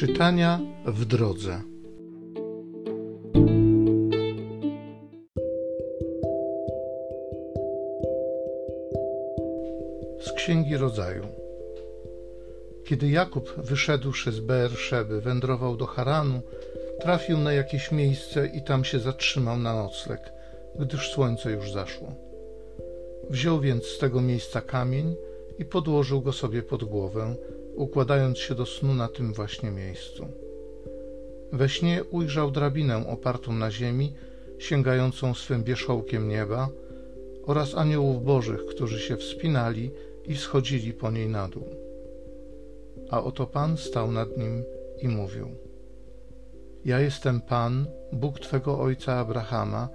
Czytania w drodze. Z Księgi Rodzaju. Kiedy Jakub wyszedłszy z Beerszeby, wędrował do Haranu, trafił na jakieś miejsce i tam się zatrzymał na nocleg, gdyż słońce już zaszło. Wziął więc z tego miejsca kamień i podłożył go sobie pod głowę, układając się do snu na tym właśnie miejscu. We śnie ujrzał drabinę opartą na ziemi, sięgającą swym wierzchołkiem nieba, oraz aniołów bożych, którzy się wspinali i wschodzili po niej na dół. A oto Pan stał nad nim i mówił: Ja jestem Pan, Bóg Twego ojca Abrahama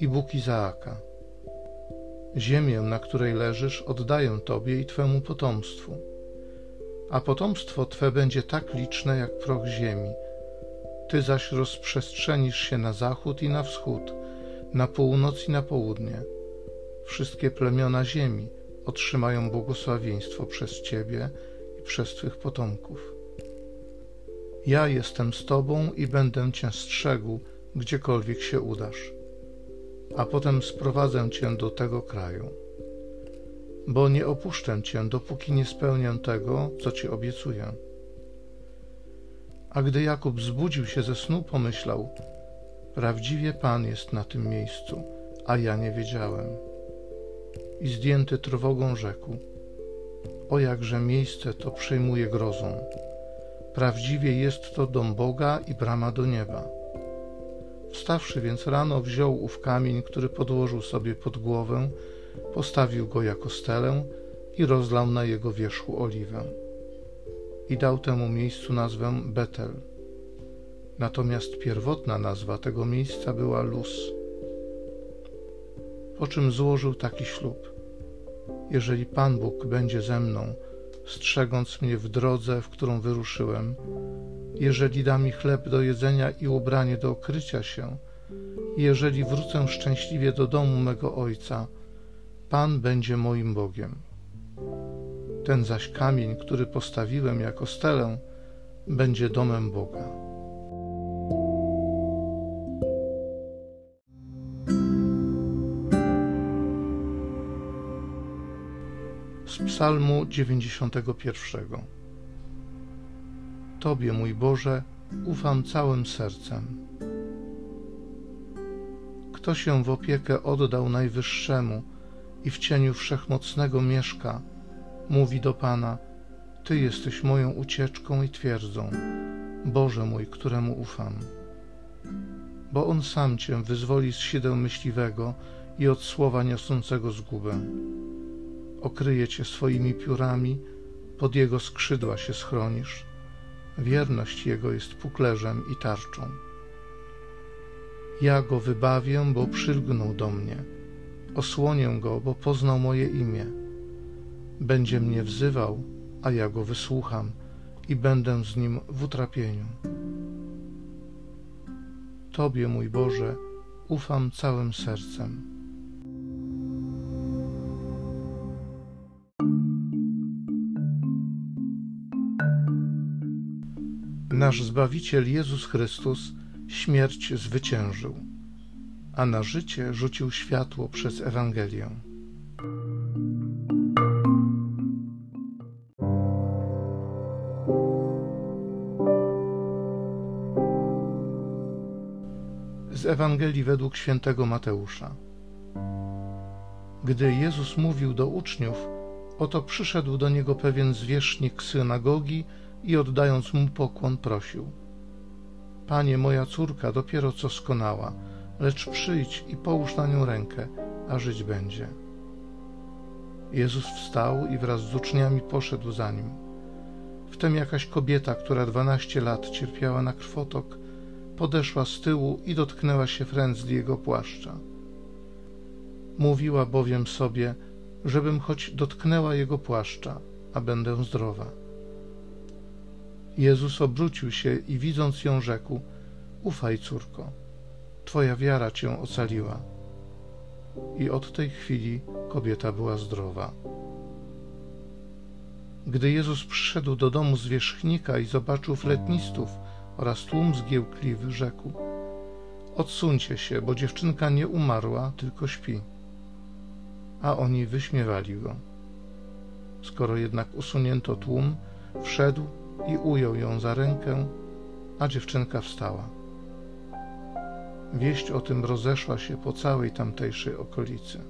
i Bóg Izaaka. Ziemię, na której leżysz, oddaję Tobie i Twemu potomstwu a potomstwo Twe będzie tak liczne jak proch ziemi. Ty zaś rozprzestrzenisz się na zachód i na wschód, na północ i na południe. Wszystkie plemiona ziemi otrzymają błogosławieństwo przez Ciebie i przez Twych potomków. Ja jestem z Tobą i będę Cię strzegł, gdziekolwiek się udasz, a potem sprowadzę Cię do tego kraju bo nie opuszczę Cię, dopóki nie spełnię tego, co Ci obiecuję. A gdy Jakub zbudził się ze snu, pomyślał: Prawdziwie Pan jest na tym miejscu, a ja nie wiedziałem. I zdjęty trwogą rzekł: O jakże miejsce to przejmuje grozą. Prawdziwie jest to dom Boga i brama do nieba. Wstawszy więc rano, wziął ów kamień, który podłożył sobie pod głowę postawił go jako stelę i rozlał na jego wierzchu oliwę. I dał temu miejscu nazwę Betel. Natomiast pierwotna nazwa tego miejsca była Luz. Po czym złożył taki ślub. Jeżeli Pan Bóg będzie ze mną, strzegąc mnie w drodze, w którą wyruszyłem, jeżeli da mi chleb do jedzenia i ubranie do okrycia się, jeżeli wrócę szczęśliwie do domu mego ojca, Pan będzie moim Bogiem. Ten zaś kamień, który postawiłem jako stelę, będzie domem Boga. Z Psalmu 91. Tobie, mój Boże, ufam całym sercem. Kto się w opiekę oddał Najwyższemu, i w cieniu wszechmocnego mieszka, mówi do Pana: Ty jesteś moją ucieczką i twierdzą, Boże mój, któremu ufam. Bo On sam Cię wyzwoli z sideł myśliwego i od słowa niosącego zgubę. Okryje Cię swoimi piórami, pod Jego skrzydła się schronisz. Wierność Jego jest puklerzem i tarczą. Ja Go wybawię, bo przylgnął do mnie Osłonię go, bo poznał moje imię. Będzie mnie wzywał, a ja go wysłucham i będę z nim w utrapieniu. Tobie, mój Boże, ufam całym sercem. Nasz Zbawiciel Jezus Chrystus śmierć zwyciężył a na życie rzucił światło przez Ewangelię. Z Ewangelii według świętego Mateusza. Gdy Jezus mówił do uczniów, oto przyszedł do niego pewien zwierzchnik synagogi i oddając mu pokłon prosił: Panie, moja córka dopiero co skonała lecz przyjdź i połóż na nią rękę, a żyć będzie. Jezus wstał i wraz z uczniami poszedł za nim. Wtem jakaś kobieta, która dwanaście lat cierpiała na krwotok, podeszła z tyłu i dotknęła się frędzli jego płaszcza. Mówiła bowiem sobie, żebym choć dotknęła jego płaszcza, a będę zdrowa. Jezus obrócił się i widząc ją rzekł: Ufaj, córko Twoja wiara cię ocaliła. I od tej chwili kobieta była zdrowa. Gdy Jezus przyszedł do domu zwierzchnika i zobaczył fletnistów oraz tłum zgiełkliwy, rzekł: Odsuńcie się, bo dziewczynka nie umarła, tylko śpi. A oni wyśmiewali go. Skoro jednak usunięto tłum, wszedł i ujął ją za rękę, a dziewczynka wstała. Wieść o tym rozeszła się po całej tamtejszej okolicy.